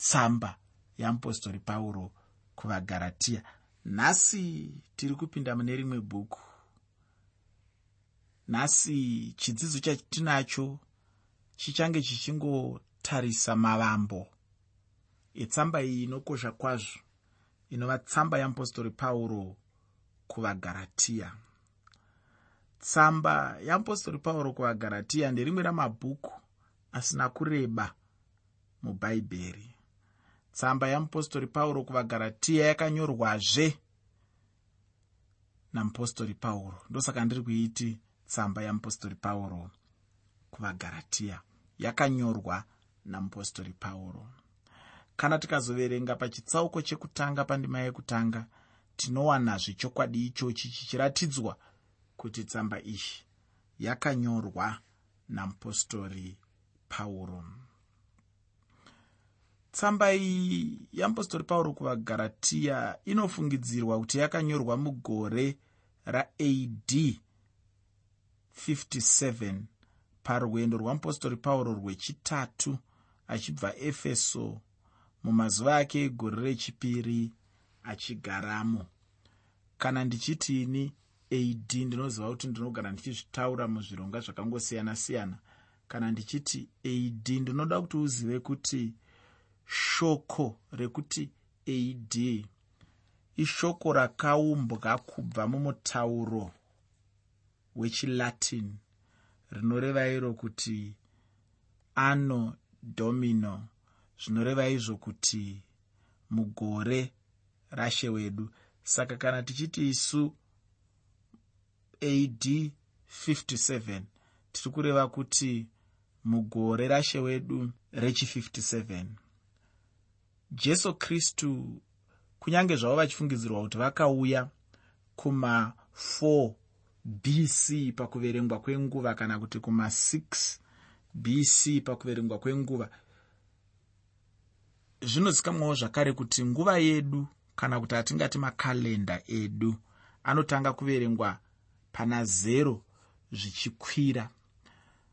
tsamba yeapostori pauro kuvagaratiya nhasi tiri kupinda mune rimwe bhuku. Nhasi chidzidzo chatinacho chichange chichingotarisa mavambo etsamba iyi inokosha kwazvo. Inova tsamba yeapostori pauro kuvagaratiya tsamba yeapostori pauro kuvagaratiya nderimwe ramabhuku asina kureba mubhaibheri tsamba yeapostori pauro kuvagaratiya yakanyorwazve namupostori pauro. Ndosaka ndiri kuiti tsamba yeapostori pauro kuvagaratiya yakanyorwa namupostori pauro. Kana tikazoverenga pachitsauko chekutanga pandima yekutanga tinowanazve chokwadi ichochi chichiratidzwa kuti tsamba iyi yakanyorwa namupostori pauro tsamba iyi yeapostori pauro kuvagaratiya inofungidzirwa kuti yakanyorwa mugore raad 57 parwendo rwamupostori pauro rwechitatu achibva efeso mumazuva ake egore rechipiri achigaramo kana ndichitini ad ndinoziva kuti ndinogara ndichizvitaura muzvirongwa zvakangosiyana-siyana. Kana ndichiti ad ndinoda kuti uzive kuti shoko rekuti ad ishoko rakaumbwa kubva mumutauro wechilatin rinoreva iro kuti ano domino zvinoreva izvo kuti mugore rashe wedu. Saka kana tichiti isu ad 57 tiri kureva kuti mugore rashe wedu rechi57 jesu kristu kunyange zvavo vachifungidzirwa kuti vakauya kuma4 bc pakuverengwa kwenguva kana kuti kuma6 bc pakuverengwa kwenguva zvinozikamwawo zvakare kuti nguva yedu kana kuti hatingati makalenda edu anotanga kuverengwa pana 0 zvichikwira.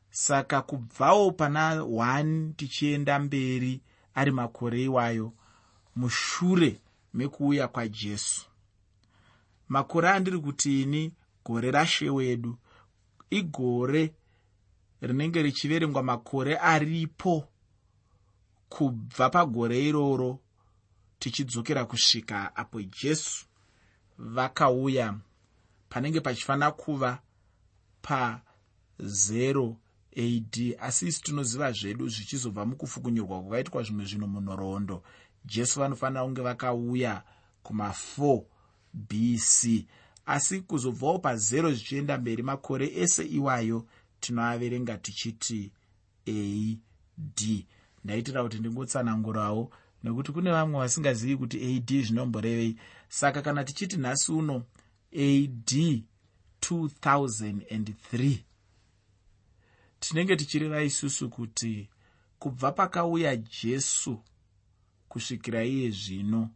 Saka kubvawo pana 1 tichienda mberi ari makore iwayo mushure mekuuya kwajesu. Makore andiri kuti ini gore rashe wedu igore rinenge richiverengwa makore aripo kubva pagore iroro tichidzokera kusvika apo jesu vakauya. Panenge pachifanira kuva pa0 ad asi isi tinoziva zvedu zvichizobva mukufukunyurwa kwakaitwa zvimwe zvinhu munhoroondo. Jesu vanofanira kunge vakauya kuma4 bc asi kuzobvawo pa0 zvichienda mberi makore ese iwayo tinoaverenga tichiti ad ndaitira kuti ndingotsanangurawo nekuti kune vamwe vasingazivi kuti ad zvinomborevei. Saka kana tichiti nhasi uno ad 2003 tinenge tichireva isusu kuti kubva pakauya jesu kusvikira iye zvino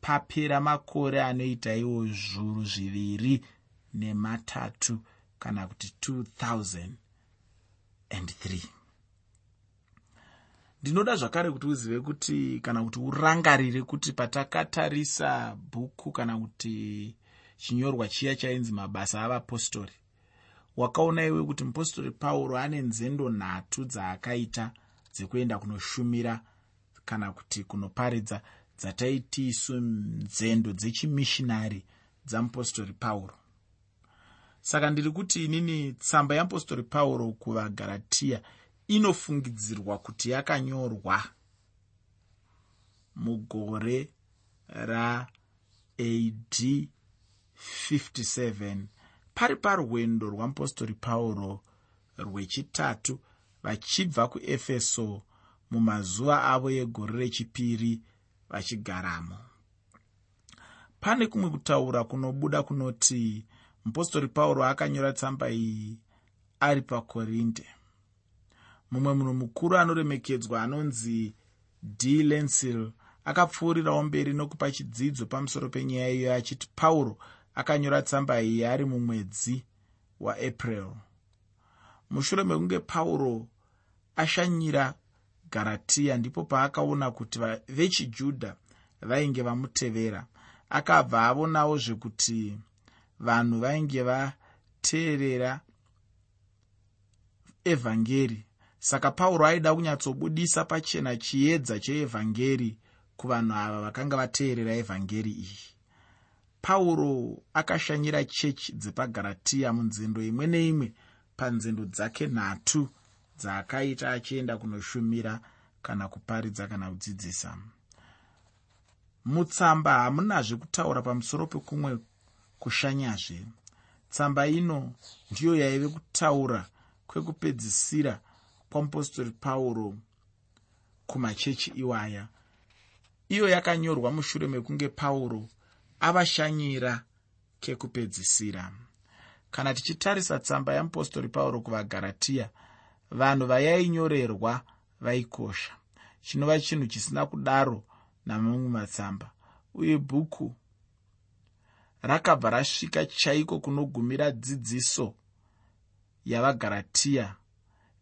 papera makore anoita iwo zviuru zviviri nematatu kana kuti 2003 ndinoda zvakare kuti uzive kuti kana kuti urangarire kuti patakatarisa bhuku kana kuti chinyorwa chiya chainzi mabasa avapostori wakaona iwe kuti mupostori pauro ane nzendo nhatu dzaakaita dzekuenda kunoshumira kana kuti kunoparidza dzataiti isu nzendo dzechimishinari dzamupostori pauro. Saka ndiri kuti inini tsamba yeapostori pauro kuvagaratiya inofungidzirwa kuti yakanyorwa mugore raad 57 pari parwendo rwamupostori pauro rwechitatu vachibva kuefeso mumazuva avo egore rechipiri vachigaramo. Pane kumwe kutaura kunobuda kunoti mupostori pauro akanyora tsamba iyi ari pakorinde mumwe munhu mukuru anoremekedzwa anonzi d. Lensil akapfuurirawo mberi nokupa chidzidzo pamusoro penyaya iyo achiti pauro akanyora tsamba iyi ari mumwedzi waapril mushure mekunge pauro ashanyira garatiya ndipo paakaona kuti vechijudha vainge vamutevera akabva avonawo zvekuti vanhu vainge vateerera evhangeri. Saka pauro aida kunyatsobudisa pachena chiedza cheevhangeri kuvanhu ava vakanga vateerera evhangeri iyi pauro akashanyira chechi dzepagaratiya munzendo imwe neimwe panzendo dzake nhatu dzaakaita achienda kunoshumira kana kuparidza kana kudzidzisa. Mutsamba hamunazve kutaura pamusoro pekumwe kushanyazve. Tsamba ino ndiyo yaive kutaura kwekupedzisira kwamupostori pauro kumachechi iwaya. Iyo yakanyorwa mushure mekunge pauro avashanyira kekupedzisira kana tichitarisa tsamba yamupostori pauro kuvagaratiya vanhu vayainyorerwa vaikosha. Chinova chinhu chisina kudaro namamwe matsamba. Uye bhuku rakabva rasvika chaiko kunogumira dzidziso yavagaratiya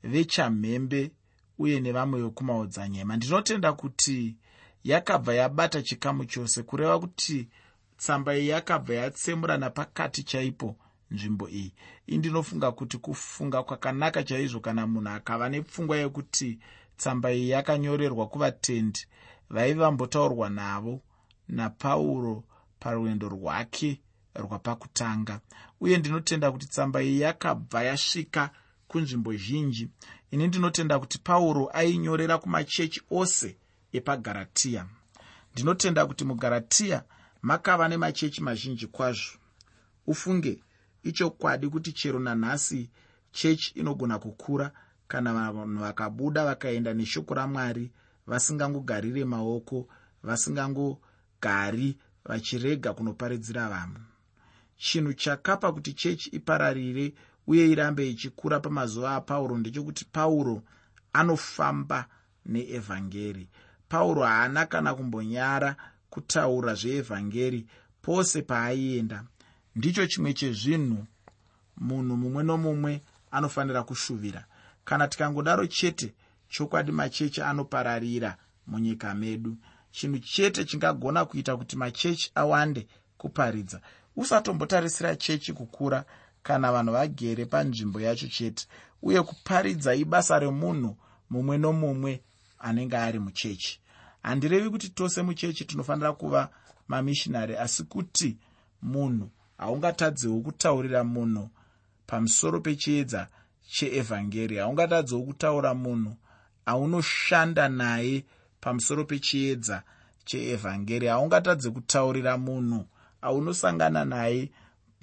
vechamhembe uye nevamwe vekumaodzanyema ndinotenda kuti yakabva yabata chikamu chose kureva kuti tsamba iyi yakabva yatsemura napakati chaipo nzvimbo iyi. Indinofunga kuti kufunga kwakanaka chaizvo kana munhu akava nepfungwa yekuti tsamba iyi yakanyorerwa kuvatendi vaive vambotaurwa navo napauro parwendo rwake rwapakutanga. Uye ndinotenda kuti tsamba iyi yakabva yasvika kunzvimbo zhinji. Ini ndinotenda kuti pauro ainyorera kumachechi ose epagaratiya ndinotenda kuti mugaratiya makava nemachechi mazhinji kwazvo. Ufunge ichokwadi kuti chero nanhasi chechi inogona kukura kana vanhu vakabuda vakaenda neshoko ramwari vasingangogarire maoko vasingangogari vachirega kunoparidzira vanhu. Chinhu chakapa kuti chechi ipararire uye irambe ichikura pamazuva apauro ndechekuti pauro anofamba neevhangeri pauro haana kana kumbonyara kutaura zveevhangeri pose paaienda. Ndicho chimwe chezvinhu munhu mumwe nomumwe anofanira kushuvira. Kana tikangodaro chete chokwadi machechi anopararira munyika medu. Chinhu chete chingagona kuita kuti machechi awande kuparidza. Usatombotarisira chechi kukura kana vanhu vagere panzvimbo yacho chete uye kuparidza ibasa remunhu mumwe nomumwe anenge ari muchechi handirevi kuti tose muchechi tinofanira kuva mamishinari asi kuti munhu haungatadzewo kutaurira munhu pamusoro pechiedza cheevhangeri. Haungatadzewo kutaura munhu aunoshanda naye pamusoro pechiedza cheevhangeri. Haungatadze kutaurira munhu aunosangana naye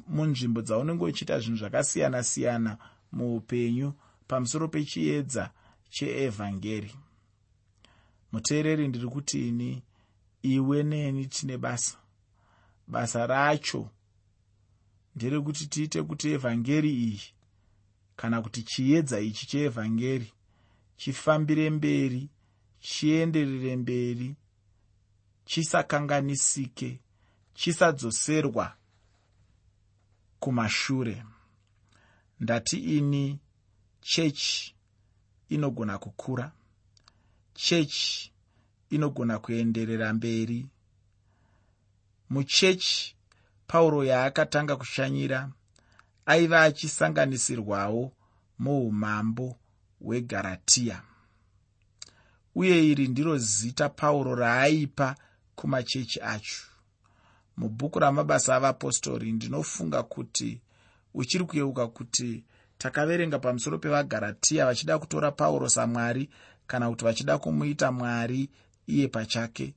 munzvimbo dzaunenge uchiita zvinhu zvakasiyana-siyana muupenyu pamusoro pechiedza cheevhangeri muteereri ndiri kuti ini iwe neni tine basa. Basa racho nderekuti tiite kuti evhangeri iyi kana kuti chiedza ichi cheevhangeri chifambire mberi chienderere mberi chisakanganisike chisadzoserwa kumashure. Ndati ini chechi inogona kukura chechi inogona kuenderera mberi. Muchechi pauro yaakatanga kushanyira aiva achisanganisirwawo muumambo hwegaratiya uye iri ndiro zita pauro raaipa kumachechi acho. Mubhuku ramabasa avapostori ndinofunga kuti uchiri kuyeuka kuti takaverenga pamusoro pevagaratiya vachida kutora pauro samwari kana kuti vachida kumuita mwari iye pachake.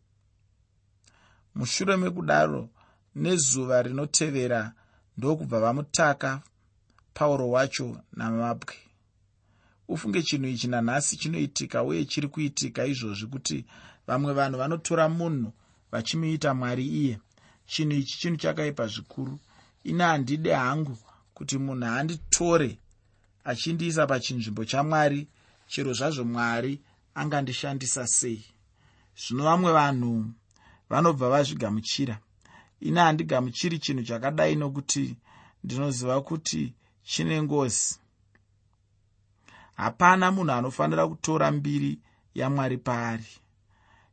Mushure mekudaro nezuva rinotevera ndokubva vamutaka pauro wacho namabwe. Ufunge chinhu ichi nanhasi chinoitika uye chiri kuitika izvozvi kuti vamwe vanhu vanotora munhu vachimuita mwari iye. Chinhu ichi chinhu chakaipa zvikuru. Ine handide hangu kuti munhu anditore achindiisa pachinzvimbo chamwari chero zvazvo mwari angandishandisa sei? Zvino vamwe vanhu vanobva vazvigamuchira. Ine handigamuchiri chinhu chakadai nokuti ndinoziva kuti chine ngozi. Hapana munhu anofanira kutora mbiri yamwari paari.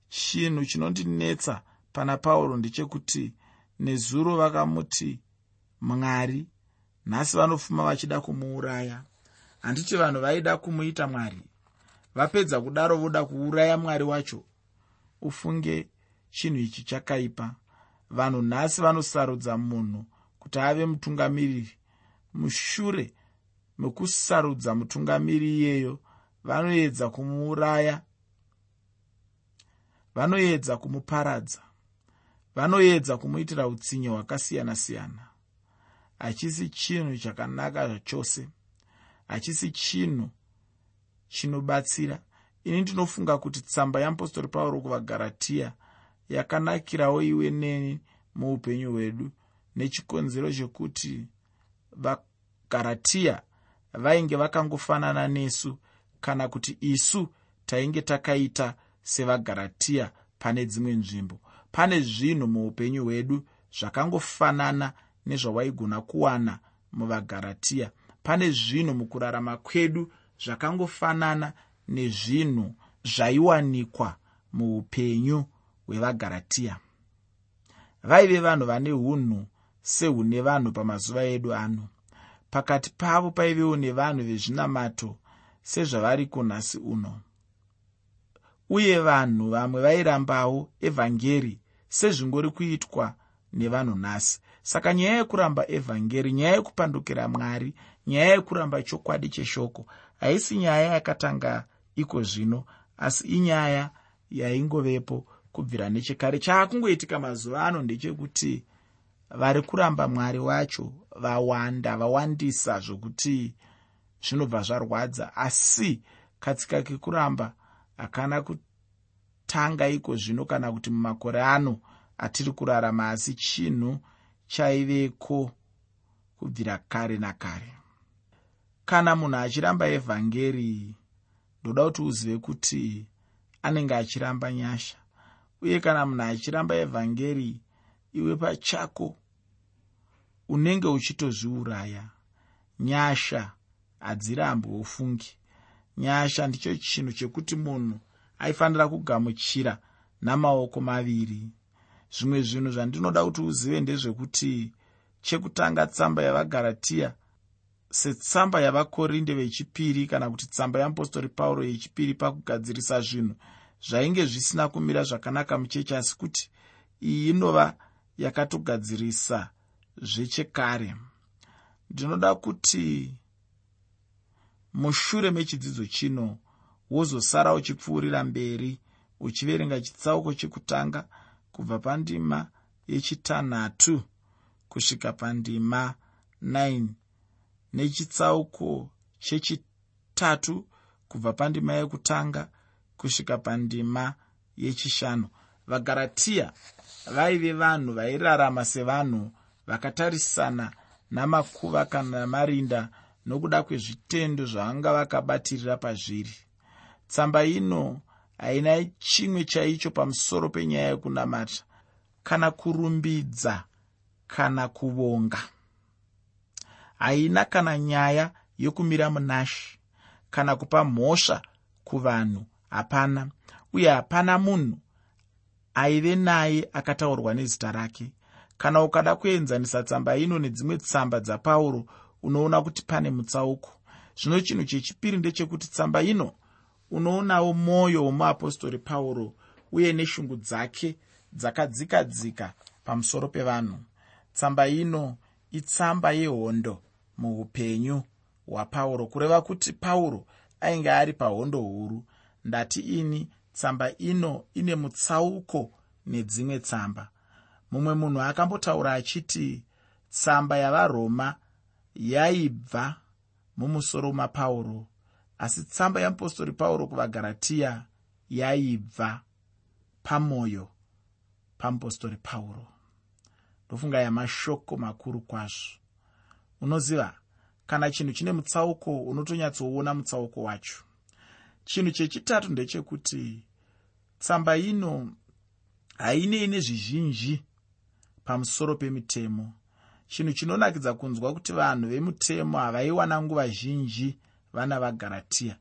Chinhu chinondinetsa pana pauro ndechekuti nezuro vakamuti mwari nhasi vanofuma vachida kumuuraya handiti vanhu vaida kumuita mwari. Vapedza kudaro voda kuuraya mwari wacho. Ufunge chinhu ichi chakaipa. Vanhu nhasi vanosarudza munhu kuti ave mutungamiriri mushure mekusarudza mutungamiri iyeyo vanoedza kumuuraya vanoedza kumuparadza vanoedza kumuitira utsinye hwakasiyana-siyana. Hachisi chinhu chakanaka zvachose hachisi chinhu chinobatsira. Ini ndinofunga kuti tsamba yeapostori pauro kuvagaratiya yakanakirawo iwe neni muupenyu hwedu nechikonzero chekuti vagaratiya vainge vakangofanana nesu kana kuti isu tainge takaita sevagaratiya pane dzimwe nzvimbo. Pane zvinhu muupenyu hwedu zvakangofanana nezvawaigona kuwana muvagaratiya pane zvinhu mukurarama kwedu zvakangofanana nezvinhu zvaiwanikwa muupenyu hwevagaratiya vaive vanhu vane unhu sehune vanhu pamazuva edu ano. Pakati pavo paivewo nevanhu vezvinamato sezvavari kunhasi uno. Uye vanhu vamwe vairambawo evhangeri sezvingori kuitwa nevanhu nhasi saka nyaya yekuramba evhangeri nyaya yekupandukira mwari nyaya yekuramba chokwadi cheshoko. Haisi nyaya yakatanga iko zvino asi inyaya yaingovepo kubvira nechekare. Chaakungoitika mazuva ano ndechekuti vari kuramba mwari wacho vawanda vawandisa zvokuti zvinobva zvarwadza. Asi katsika kekuramba hakana kutanga iko zvino kana kuti mumakore ano atiri kurarama asi chinhu chaiveko kubvira kare nakare. Kana munhu achiramba evhangeri ndoda kuti uzive kuti anenge achiramba nyasha. Uye kana munhu achiramba evhangeri iwe pachako unenge uchitozviuraya nyasha hadzirambi wofungi nyasha ndicho chinhu chekuti munhu aifanira kugamuchira namaoko maviri zvimwe zvinhu zvandinoda kuti uzive ndezvekuti chekutanga tsamba yavagaratiya setsamba yavakorinde vechipiri kana kuti tsamba yeapostori pauro yechipiri pakugadzirisa zvinhu zvainge zvisina kumira zvakanaka muchechi asi kuti iyi inova yakatogadzirisa zvechekare. Ndinoda kuti mushure mechidzidzo chino wozosara uchipfuurira mberi uchiverenga chitsauko chekutanga kubva pandima yechitanhatu kusvika pandima 9 nechitsauko chechitatu kubva pandima yekutanga kusvika pandima yechishanu. Vagaratiya vaive vanhu vairarama sevanhu vakatarisana namakuva kana namarinda nokuda kwezvitendo zvavanga vakabatirira pazviri. Tsamba ino haina chimwe chaicho pamusoro penyaya yekunamata. Kana kurumbidza kana kuvonga. Haina kana nyaya yokumira munashi kana kupa mhosva kuvanhu hapana. Uye hapana munhu aive naye akataurwa nezita rake. Kana ukada kuenzanisa tsamba ino nedzimwe tsamba dzapauro unoona kuti pane mutsauko. Zvino chinhu chechipiri ndechekuti tsamba ino unoonawo mwoyo womuapostori pauro uye neshungu dzake dzakadzika dzika pamusoro pevanhu. Tsamba ino itsamba yehondo muupenyu hwapauro kureva kuti pauro ainge ari pahondo huru. Ndati ini tsamba ino ine mutsauko nedzimwe tsamba. Mumwe munhu akambotaura achiti tsamba yavaroma yaibva mumusoro mapauro asi tsamba yeapostori pauro kuvagaratiya yaibva pamwoyo pamupostori pauro. Ndofunga yamashoko makuru kwazvo. Unoziva kana chinhu chine mutsauko unotonyatsoona mutsauko wacho. Chinhu chechitatu ndechekuti tsamba ino hainei nezvizhinji pamusoro pemitemo. Chinhu chinonakidza kunzwa kuti vanhu vemutemo havaiwana nguva zhinji vana vagaratiya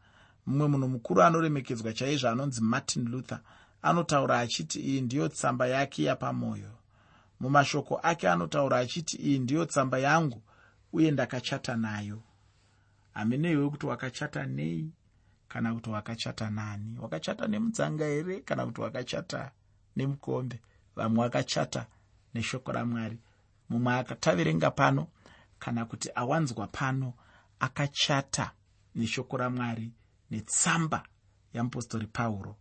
mumwe munhu mukuru anoremekedzwa chaizvo anonzi martin luther anotaura achiti iyi ndiyo tsamba yake yapamwoyo mumashoko ake anotaura achiti iyi ndiyo tsamba yangu uye ndakachata nayo. Hamineiwe kuti wakachata nei kana kuti wakachata nani? Wakachata nemudzanga here kana kuti wakachata nemukombe? Vamwe vakachata neshoko ramwari. Mumwe akataverenga pano kana kuti awanzwa pano akachata neshoko ramwari netsamba yamupostori pauro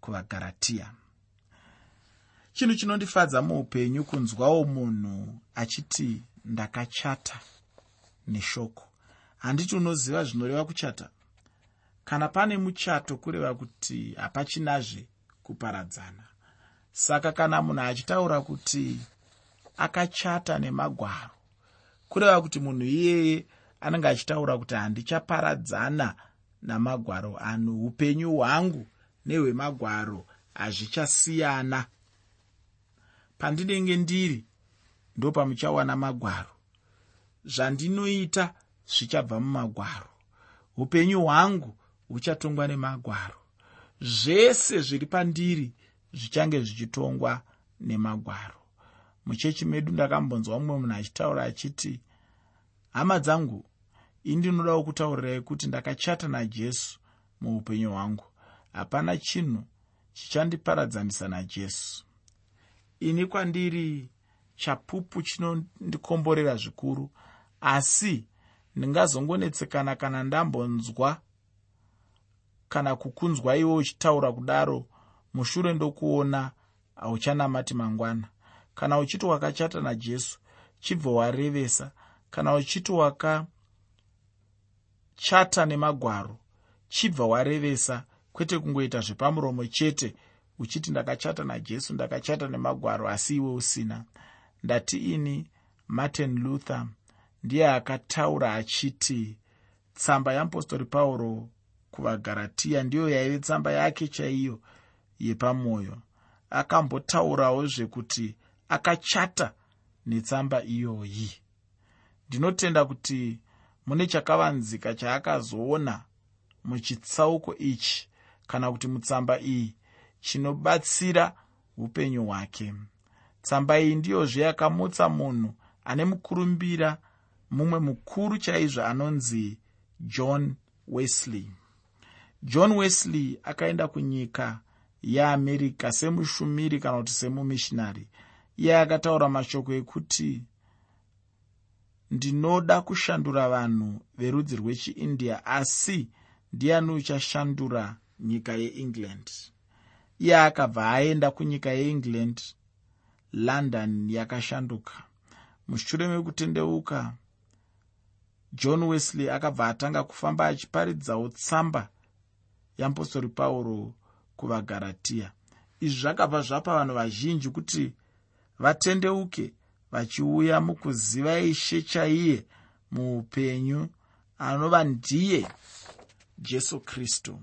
kuvagaratiya chinhu chinondifadza muupenyu kunzwawo munhu achiti ndakachata neshoko. Handiti unoziva zvinoreva kuchata? Kana pane muchato kureva kuti hapachinazve kuparadzana. Saka kana munhu achitaura kuti akachata nemagwaro kureva kuti munhu iyeye anenge achitaura kuti handichaparadzana namagwaro ano. Upenyu hwangu nehwemagwaro hazvichasiyana. Pandinenge ndiri ndopamuchawana magwaro. Zvandinoita zvichabva mumagwaro. Upenyu hwangu huchatongwa nemagwaro. Zvese zviri pandiri zvichange zvichitongwa nemagwaro. Muchechi medu ndakambonzwa mumwe munhu achitaura achiti hama dzangu ini ndinodawo kutaurirai kuti ndakachata najesu muupenyu hwangu. Hapana chinhu chichandiparadzanisa najesu. Ini kwandiri chapupu chinondikomborera zvikuru asi ndingazongonetsekana kana ndambonzwa kana kukunzwa iwe uchitaura kudaro mushure ndokuona hauchanamati mangwana. Kana uchiti wakachata najesu chibva warevesa. Kana uchiti wakachata nemagwaro chibva warevesa kwete kungoita zvepamuromo chete uchiti ndakachata najesu ndakachata nemagwaro asi iwe usina. Ndati ini martin luther ndiye akataura achiti tsamba yeapostori pauro kuvagaratiya ndiyo yaive tsamba yake chaiyo yepamwoyo akambotaurawo zvekuti akachata netsamba iyoyi. Ndinotenda kuti mune chakavanzika chaakazoona muchitsauko ichi kana kuti mutsamba iyi chinobatsira upenyu hwake. Tsamba iyi ndiyozve yakamutsa munhu ane mukurumbira mumwe mukuru chaizvo anonzi john wesley. John wesley akaenda kunyika yeamerica semushumiri kana kuti semumishinari. Iye akataura mashoko ekuti ndinoda kushandura vanhu verudzi rwechiindia asi ndiani uchashandura nyika yeengland? Iye akabva aenda kunyika yeengland london yakashanduka. Mushure mekutendeuka john wesley akabva atanga kufamba achiparidzawo tsamba yeapostori pauro kuvagaratiya izvi zvakabva zvapa vanhu vazhinji kuti vatendeuke vachiuya mukuziva ishe chaiye muupenyu anova ndiye jesu kristu.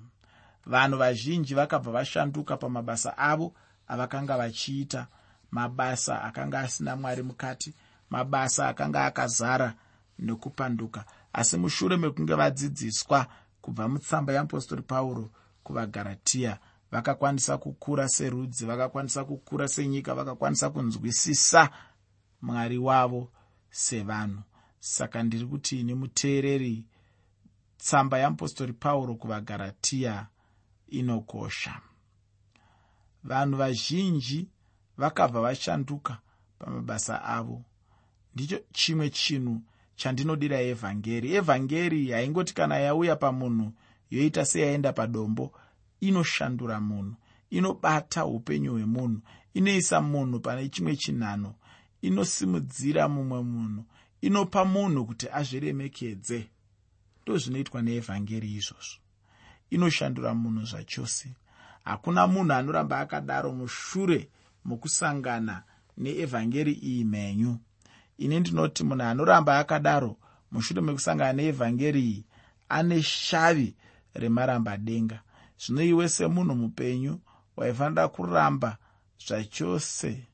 Vanhu vazhinji vakabva vashanduka pamabasa avo avakanga vachiita mabasa akanga asina mwari mukati mabasa akanga akazara nekupanduka asi mushure mekunge vadzidziswa kubva mutsamba yeapostori pauro kuvagaratiya vakakwanisa kukura serudzi vakakwanisa kukura senyika vakakwanisa kunzwisisa mwari wavo sevanhu. Saka ndiri kuti ini muteereri tsamba yeapostori pauro kuvagaratiya inokosha. Vanhu vazhinji vakabva vashanduka pamabasa avo. Ndicho chimwe chinhu chandinodira evhangeri. Evhangeri haingoti kana yauya pamunhu yoita seyaenda padombo inoshandura munhu inobata upenyu hwemunhu inoisa munhu pane chimwe chinhano inosimudzira mumwe munhu inopa munhu kuti azviremekedze. Ndozvinoitwa neevhangeri izvozvo. Inoshandura munhu zvachose. Hakuna munhu anoramba akadaro mushure mokusangana neevhangeri iyi mhenyu. Ini ndinoti munhu anoramba akadaro mushure mekusangana neevhangeri iyi ane shavi remaramba-denga zvino iwe semunhu mupenyu waifanira kuramba zvachose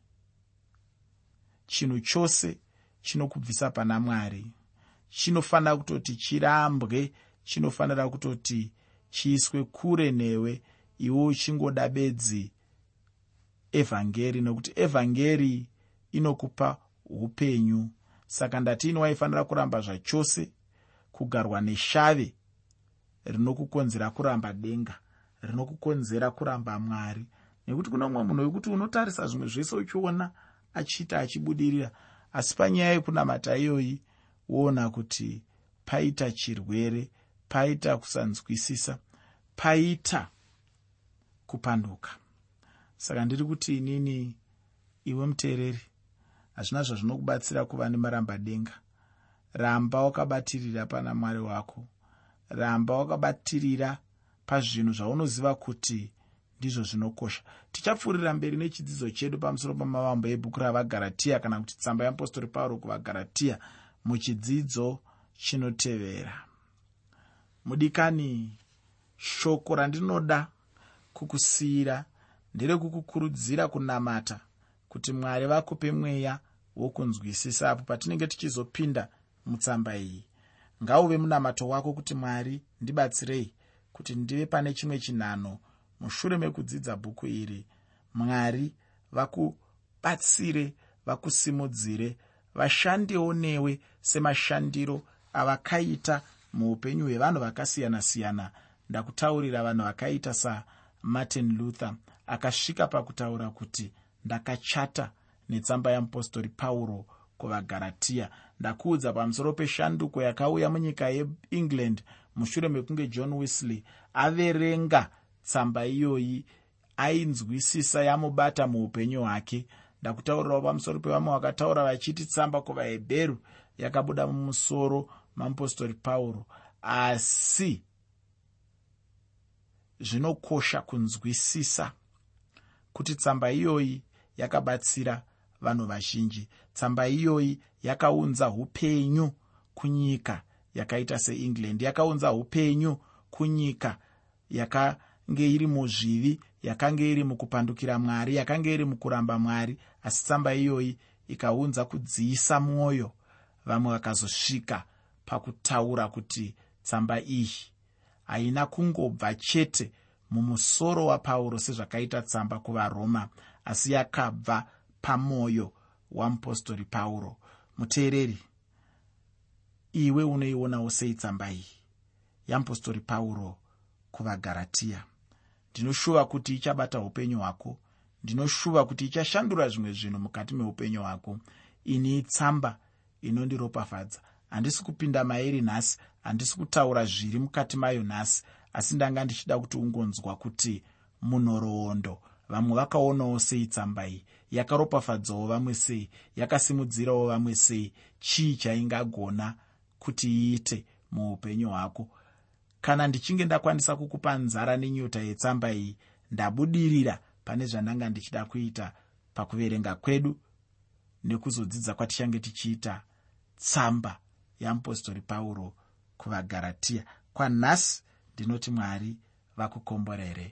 chinhu chose chinokubvisa pana mwari. Chinofanira kutoti chirambwe chinofanira kutoti chiiswe kure newe. Iwe uchingoda bedzi evhangeri nokuti evhangeri inokupa upenyu. Saka ndatini waifanira kuramba zvachose kugarwa neshave rinokukonzera kuramba denga rinokukonzera kuramba mwari. Nekuti kuna mumwe munhu wekuti unotarisa zvimwe zvese uchiona achiita achibudirira. Asi panyaya yekunamata iyoyi woona kuti paita chirwere paita kusanzwisisa paita kupanduka. Saka ndiri kuti inini iwe muteereri hazvina zvazvinokubatsira kuva nemaramba-denga ramba wakabatirira pana mwari wako. Ramba wakabatirira pazvinhu zvaunoziva kuti ndizvo zvinokosha. Tichapfuurira mberi nechidzidzo chedu pamusoro pamavambo ebhuku ravagaratiya kana kuti tsamba yeapostori pauro kuvagaratiya muchidzidzo chinotevera. Mudikani shoko randinoda kukusiyira nderekukukurudzira kunamata kuti mwari vakupe mweya wokunzwisisa apo patinenge tichizopinda mutsamba iyi. Ngauve munamato wako kuti mwari ndibatsirei kuti ndive pane chimwe chinhano mushure mekudzidza bhuku iri mwari vakubatsire vakusimudzire vashandewo newe semashandiro avakaita muupenyu hwevanhu vakasiyana-siyana. Ndakutaurira vanhu vakaita samartin luther akasvika pakutaura kuti ndakachata netsamba yamupostori pauro kuvagaratiya ndakuudza pamusoro peshanduko yakauya munyika yeengland mushure mekunge john wesley averenga tsamba iyoyi ainzwisisa yamubata muupenyu hwake. Ndakutaurirawo pamusoro pevamwe vakataura vachiti tsamba kuvahebheru yakabuda mumusoro mamupostori pauro. Asi zvinokosha kunzwisisa kuti tsamba iyoyi yakabatsira vanhu vazhinji. Tsamba iyoyi yakaunza upenyu kunyika yakaita seengland. Yakaunza upenyu kunyika yakange iri muzvivi yakange iri mukupandukira mwari yakange iri mukuramba mwari asi tsamba iyoyi ikaunza kudziisa mwoyo. Vamwe vakazosvika pakutaura kuti tsamba iyi haina kungobva chete mumusoro wapauro sezvakaita tsamba kuvaroma asi yakabva pamwoyo wamupostori pauro. Muteereri iwe unoionawo sei tsamba iyi yamupostori pauro kuvagaratiya ndinoshuva kuti ichabata upenyu hwako. Ndinoshuva kuti ichashandura zvimwe zvinhu mukati meupenyu hwako. Ini tsamba inondiropafadza. Handisi kupinda mairi nhasi handisi kutaura zviri mukati mayo nhasi asi ndanga ndichida kuti ungonzwa kuti munhoroondo. Vamwe vakaonawo sei tsamba iyi? Yakaropafadzawo vamwe sei? Yakasimudzirawo vamwe sei? Chii chaingagona kuti iite muupenyu hwako kana ndichinge ndakwanisa kukupa nzara nenyota yetsamba iyi ndabudirira pane zvandanga ndichida kuita pakuverenga kwedu nekuzodzidza kwatichange tichiita tsamba yamupostori pauro kuvagaratiya kwanhasi ndinoti mwari vakukomborere